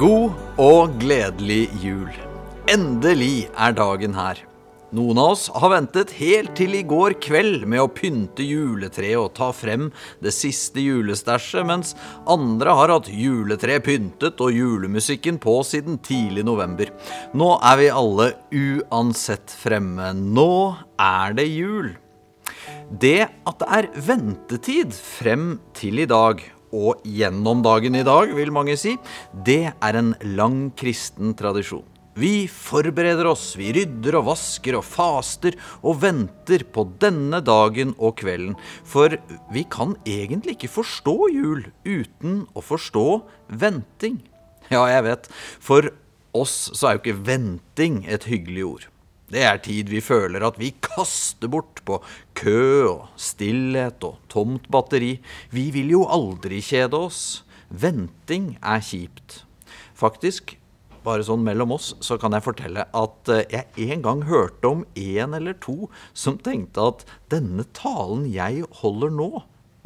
God og gledelig jul. Endelig er dagen her. Noen av oss har ventet helt til i går kveld med å pynte juletreet og ta frem det siste julestæsjet, mens andre har hatt juletreet pyntet og julemusikken på siden tidlig november. Nå er vi alle uansett fremme. Nå er det jul. Det at det er ventetid frem til i dag, og gjennom dagen i dag, vil mange si, det er en lang kristen tradisjon. Vi forbereder oss, vi rydder og vasker og faster og venter på denne dagen og kvelden. For vi kan egentlig ikke forstå jul uten å forstå venting. Ja, jeg vet. For oss så er jo ikke venting et hyggelig ord. Det er tid vi føler at vi kaster bort på kø og stillhet og tomt batteri. Vi vil jo aldri kjede oss. Venting er kjipt. Faktisk, bare sånn mellom oss, så kan jeg fortelle at eh, jeg en gang hørte om en eller to som tenkte at denne talen jeg holder nå,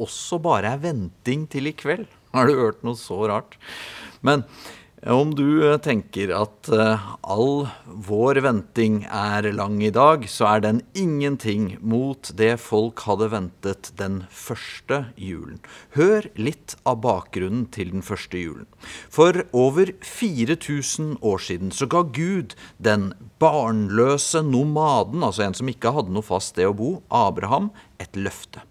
også bare er venting til i kveld. Har du hørt noe så rart? Men om du eh, tenker at eh, all vår venting er lang i dag, så er den ingenting mot det folk hadde ventet den første julen. Hør litt av bakgrunnen til den første julen. For over 4000 år siden så ga Gud den barnløse nomaden, altså en som ikke hadde noe fast sted å bo, Abraham, et løfte.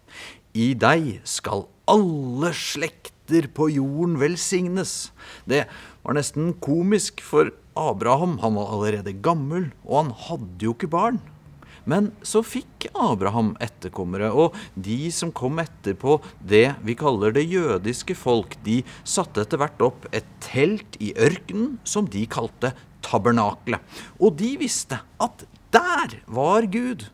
I deg skal alle slekter på jorden velsignes. Det var nesten komisk, for Abraham han var allerede gammel, og han hadde jo ikke barn. Men så fikk Abraham etterkommere, og de som kom etterpå det vi kaller det jødiske folk, de satte etter hvert opp et telt i ørkenen som de kalte tabernaklet. Og de visste at der var Gud.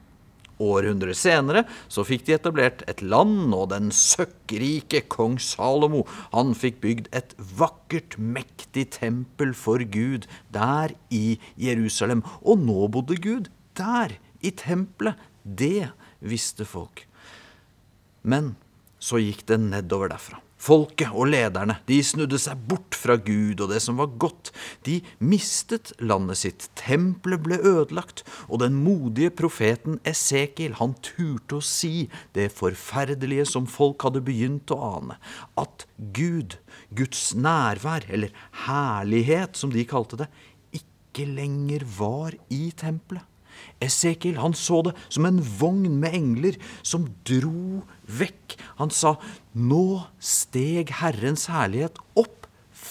Århundrer senere så fikk de etablert et land, og den søkkrike kong Salomo han fikk bygd et vakkert, mektig tempel for Gud der i Jerusalem. Og nå bodde Gud der, i tempelet. Det visste folk. Men så gikk det nedover derfra. Folket og lederne de snudde seg bort fra Gud og det som var godt. De mistet landet sitt, tempelet ble ødelagt, og den modige profeten Esekiel han turte å si det forferdelige som folk hadde begynt å ane, at Gud, Guds nærvær, eller herlighet som de kalte det, ikke lenger var i tempelet. Esekiel han så det som en vogn med engler som dro vekk. Han sa, nå steg Herrens herlighet opp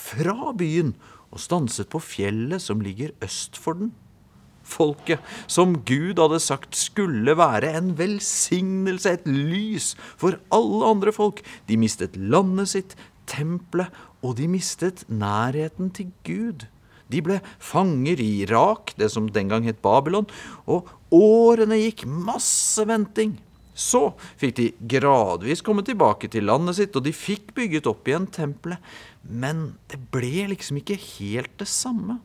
fra byen og stanset på fjellet som ligger øst for den. Folket, som Gud hadde sagt skulle være en velsignelse, et lys for alle andre folk, de mistet landet sitt, tempelet, og de mistet nærheten til Gud. De ble fanger i Irak, det som den gang het Babylon, og årene gikk masse venting. Så fikk de gradvis komme tilbake til landet sitt, og de fikk bygget opp igjen tempelet. Men det ble liksom ikke helt det samme.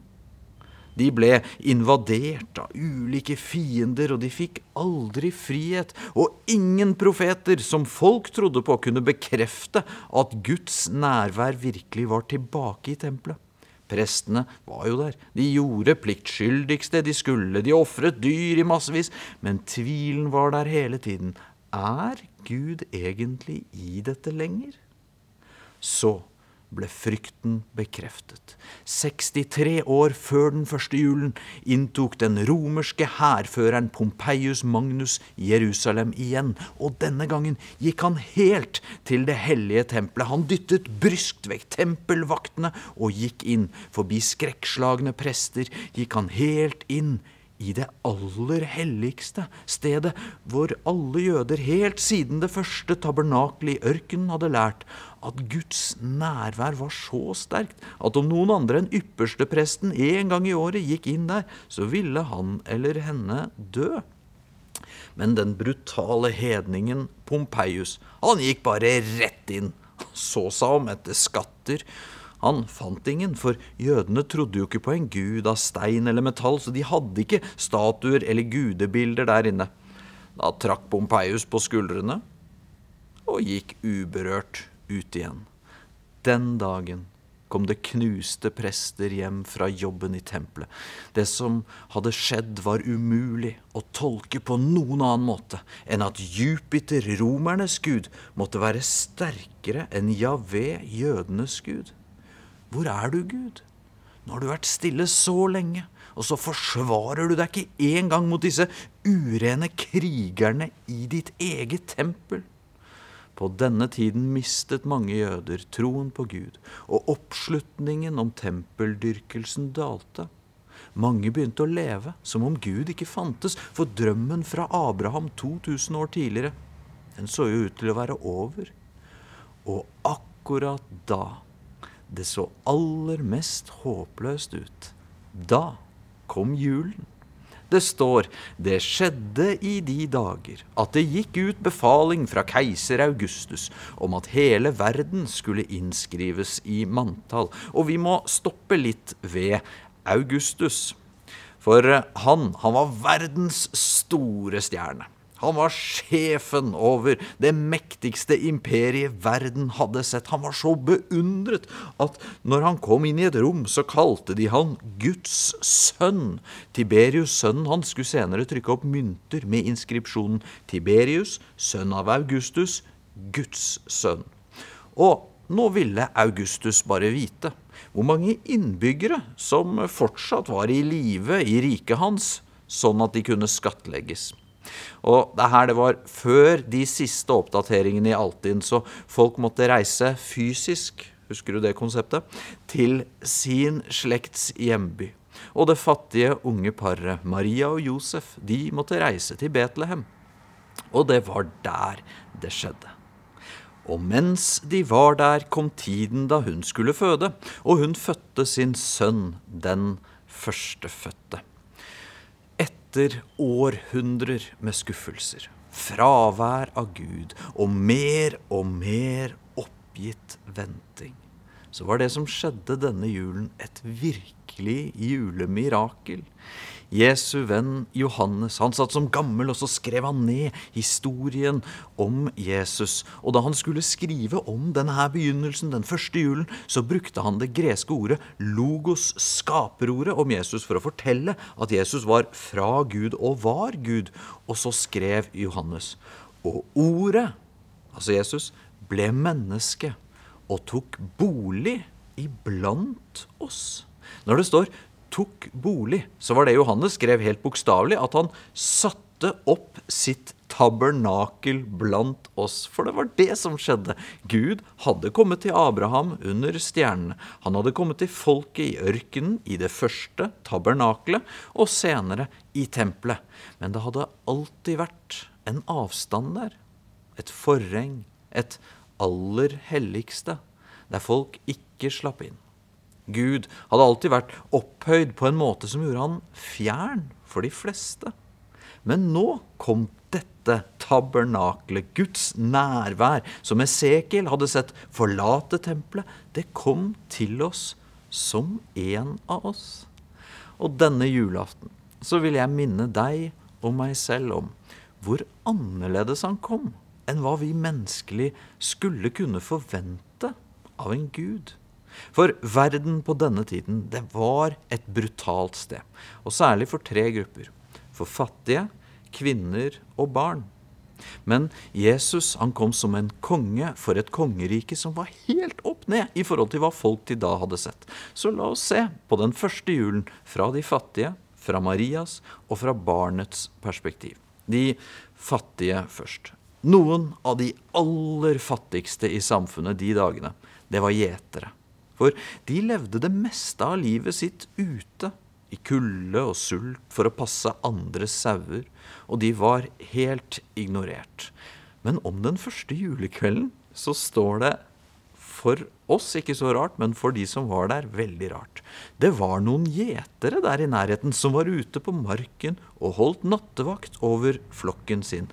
De ble invadert av ulike fiender, og de fikk aldri frihet. Og ingen profeter som folk trodde på, kunne bekrefte at Guds nærvær virkelig var tilbake i tempelet. Prestene var jo der. De gjorde pliktskyldigste de skulle. De ofret dyr i massevis. Men tvilen var der hele tiden. Er Gud egentlig i dette lenger? Så ble frykten bekreftet. 63 år før den første julen inntok den romerske hærføreren Pompeius Magnus Jerusalem igjen, og denne gangen gikk han helt til det hellige tempelet. Han dyttet bryskt vekk tempelvaktene og gikk inn. Forbi skrekkslagne prester gikk han helt inn i det aller helligste stedet, hvor alle jøder helt siden det første tabernakelet i ørkenen hadde lært at Guds nærvær var så sterkt at om noen andre enn ypperstepresten en gang i året gikk inn der, så ville han eller henne dø. Men den brutale hedningen Pompeius, han gikk bare rett inn, så seg om etter skatter han fant ingen, for jødene trodde jo ikke på en gud av stein eller metall, så de hadde ikke statuer eller gudebilder der inne. Da trakk Pompeius på skuldrene og gikk uberørt ut igjen. Den dagen kom det knuste prester hjem fra jobben i tempelet. Det som hadde skjedd, var umulig å tolke på noen annen måte enn at Jupiter, romernes gud, måtte være sterkere enn Javé, jødenes gud. Hvor er du, Gud? Nå har du vært stille så lenge, og så forsvarer du deg ikke engang mot disse urene krigerne i ditt eget tempel. På denne tiden mistet mange jøder troen på Gud, og oppslutningen om tempeldyrkelsen dalte. Mange begynte å leve som om Gud ikke fantes, for drømmen fra Abraham 2000 år tidligere, den så jo ut til å være over. Og akkurat da det så aller mest håpløst ut, da kom julen. Det står det skjedde i de dager at det gikk ut befaling fra keiser Augustus om at hele verden skulle innskrives i manntall. Og vi må stoppe litt ved Augustus. For han, han var verdens store stjerne. Han var sjefen over det mektigste imperiet verden hadde sett. Han var så beundret at når han kom inn i et rom, så kalte de han Guds sønn. Tiberius, sønnen hans, skulle senere trykke opp mynter med inskripsjonen Tiberius, sønn av Augustus, Guds sønn. Og nå ville Augustus bare vite hvor mange innbyggere som fortsatt var i live i riket hans, sånn at de kunne skattlegges. Og det her det var før de siste oppdateringene i Altinn, så folk måtte reise fysisk, husker du det konseptet, til sin slekts hjemby. Og det fattige unge paret, Maria og Josef, de måtte reise til Betlehem. Og det var der det skjedde. Og mens de var der, kom tiden da hun skulle føde, og hun fødte sin sønn, den førstefødte etter århundrer med skuffelser, fravær av Gud og mer og mer oppgitt venting, så var det som skjedde denne julen, et virkelig julemirakel. Jesu venn Johannes han satt som gammel, og så skrev han ned historien om Jesus. Og da han skulle skrive om denne her begynnelsen, den første julen, så brukte han det greske ordet logos, skaperordet, om Jesus for å fortelle at Jesus var fra Gud og var Gud. Og så skrev Johannes. Og ordet, altså Jesus, ble menneske og tok bolig iblant oss. Når det står tok bolig, så var det Johannes skrev helt bokstavelig, at han satte opp sitt tabernakel blant oss. For det var det som skjedde. Gud hadde kommet til Abraham under stjernene. Han hadde kommet til folket i ørkenen i det første tabernakelet, og senere i tempelet. Men det hadde alltid vært en avstand der. Et forheng. Et aller helligste. Der folk ikke slapp inn. Gud hadde alltid vært opphøyd på en måte som gjorde han fjern for de fleste. Men nå kom dette tabernaklet, Guds nærvær, som Esekiel hadde sett forlate tempelet, det kom til oss som en av oss. Og denne julaften så vil jeg minne deg og meg selv om hvor annerledes han kom enn hva vi menneskelig skulle kunne forvente av en gud. For verden på denne tiden, det var et brutalt sted. Og særlig for tre grupper. For fattige, kvinner og barn. Men Jesus han kom som en konge for et kongerike som var helt opp ned i forhold til hva folk til da hadde sett. Så la oss se på den første julen fra de fattige, fra Marias og fra barnets perspektiv. De fattige først. Noen av de aller fattigste i samfunnet de dagene, det var gjetere. For de levde det meste av livet sitt ute, i kulde og sult, for å passe andre sauer, og de var helt ignorert. Men om den første julekvelden så står det for oss ikke så rart, men for de som var der, veldig rart. Det var noen gjetere der i nærheten som var ute på marken og holdt nattevakt over flokken sin.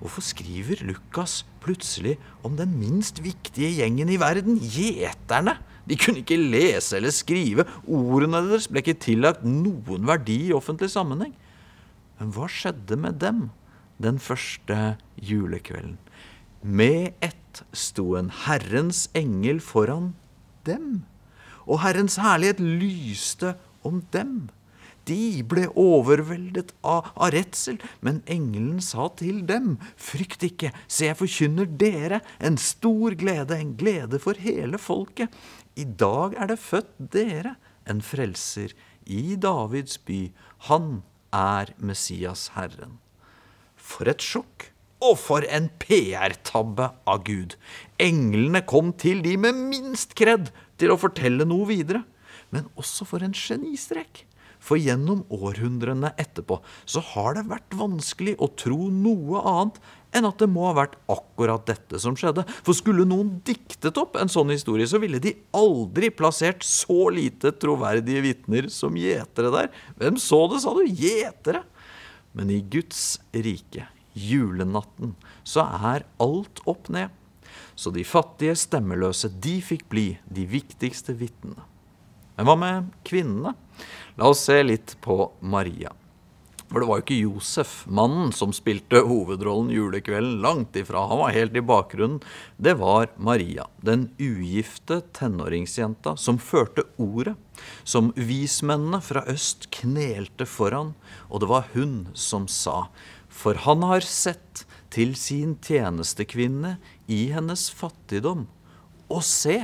Hvorfor skriver Lukas plutselig om den minst viktige gjengen i verden, gjeterne? De kunne ikke lese eller skrive, ordene deres ble ikke tillagt noen verdi i offentlig sammenheng. Men hva skjedde med dem den første julekvelden? Med ett sto en Herrens engel foran dem. og Herrens herlighet lyste om dem. De ble overveldet av, av redsel, men engelen sa til dem, frykt ikke, se jeg forkynner dere en stor glede, en glede for hele folket. I dag er det født dere en frelser i Davids by. Han er Messias Herren. For et sjokk! Og for en PR-tabbe av Gud! Englene kom til de med minst kred til å fortelle noe videre. Men også for en genistrek. For gjennom århundrene etterpå så har det vært vanskelig å tro noe annet enn at det må ha vært akkurat dette som skjedde. For skulle noen diktet opp en sånn historie, så ville de aldri plassert så lite troverdige vitner som gjetere der. Hvem så det, sa du? Gjetere! Men i Guds rike, julenatten, så er alt opp ned. Så de fattige stemmeløse, de fikk bli de viktigste vitnene. Men hva med kvinnene? La oss se litt på Maria. For det var jo ikke Josef, mannen, som spilte hovedrollen julekvelden. Langt ifra. Han var helt i bakgrunnen. Det var Maria, den ugifte tenåringsjenta som førte ordet. Som vismennene fra øst knelte foran. Og det var hun som sa, for han har sett til sin tjenestekvinne i hennes fattigdom. Og se,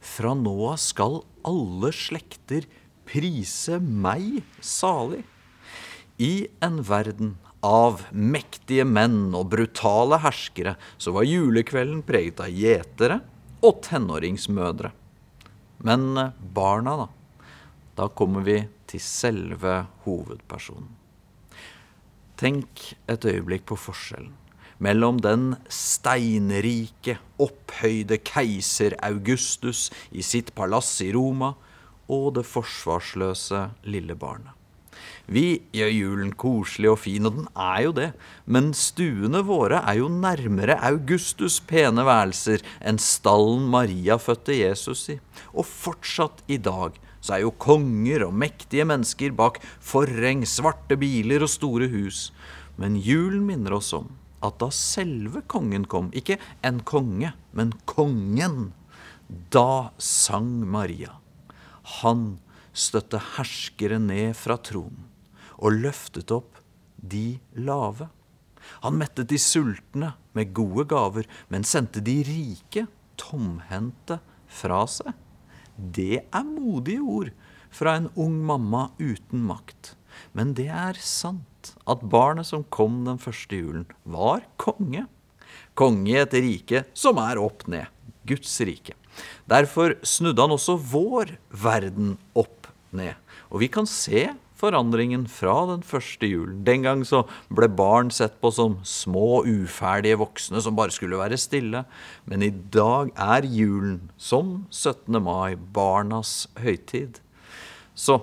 fra nå av skal alle slekter prise meg salig. I en verden av mektige menn og brutale herskere så var julekvelden preget av gjetere og tenåringsmødre. Men eh, barna, da? Da kommer vi til selve hovedpersonen. Tenk et øyeblikk på forskjellen mellom den steinrike, opphøyde keiser Augustus i sitt palass i Roma og det forsvarsløse lille barnet. Vi gjør julen koselig og fin, og den er jo det, men stuene våre er jo nærmere Augustus' pene værelser enn stallen Maria fødte Jesus i. Og fortsatt i dag så er jo konger og mektige mennesker bak forheng, svarte biler og store hus. Men julen minner oss om at da selve kongen kom, ikke en konge, men kongen, da sang Maria. Han støtte herskere ned fra tronen og løftet opp de lave. Han mettet de sultne med gode gaver, men sendte de rike tomhendte fra seg. Det er modige ord fra en ung mamma uten makt. Men det er sant at barnet som kom den første julen, var konge. Konge i et rike som er opp ned. Guds rike. Derfor snudde han også vår verden opp ned. Og vi kan se forandringen fra den første julen. Den gang så ble barn sett på som små, uferdige voksne som bare skulle være stille. Men i dag er julen, som 17. mai, barnas høytid. Så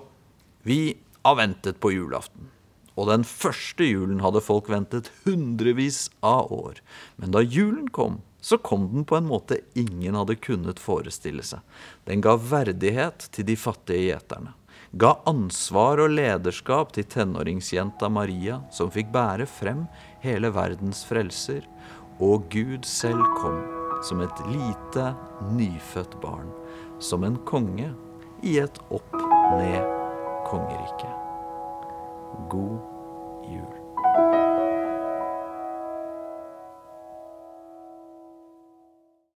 vi har ventet på julaften. Og den første julen hadde folk ventet hundrevis av år. Men da julen kom, så kom den på en måte ingen hadde kunnet forestille seg. Den ga verdighet til de fattige gjeterne. Ga ansvar og lederskap til tenåringsjenta Maria, som fikk bære frem hele verdens frelser. Og Gud selv kom som et lite, nyfødt barn. Som en konge i et opp-ned kongeriket. God jul.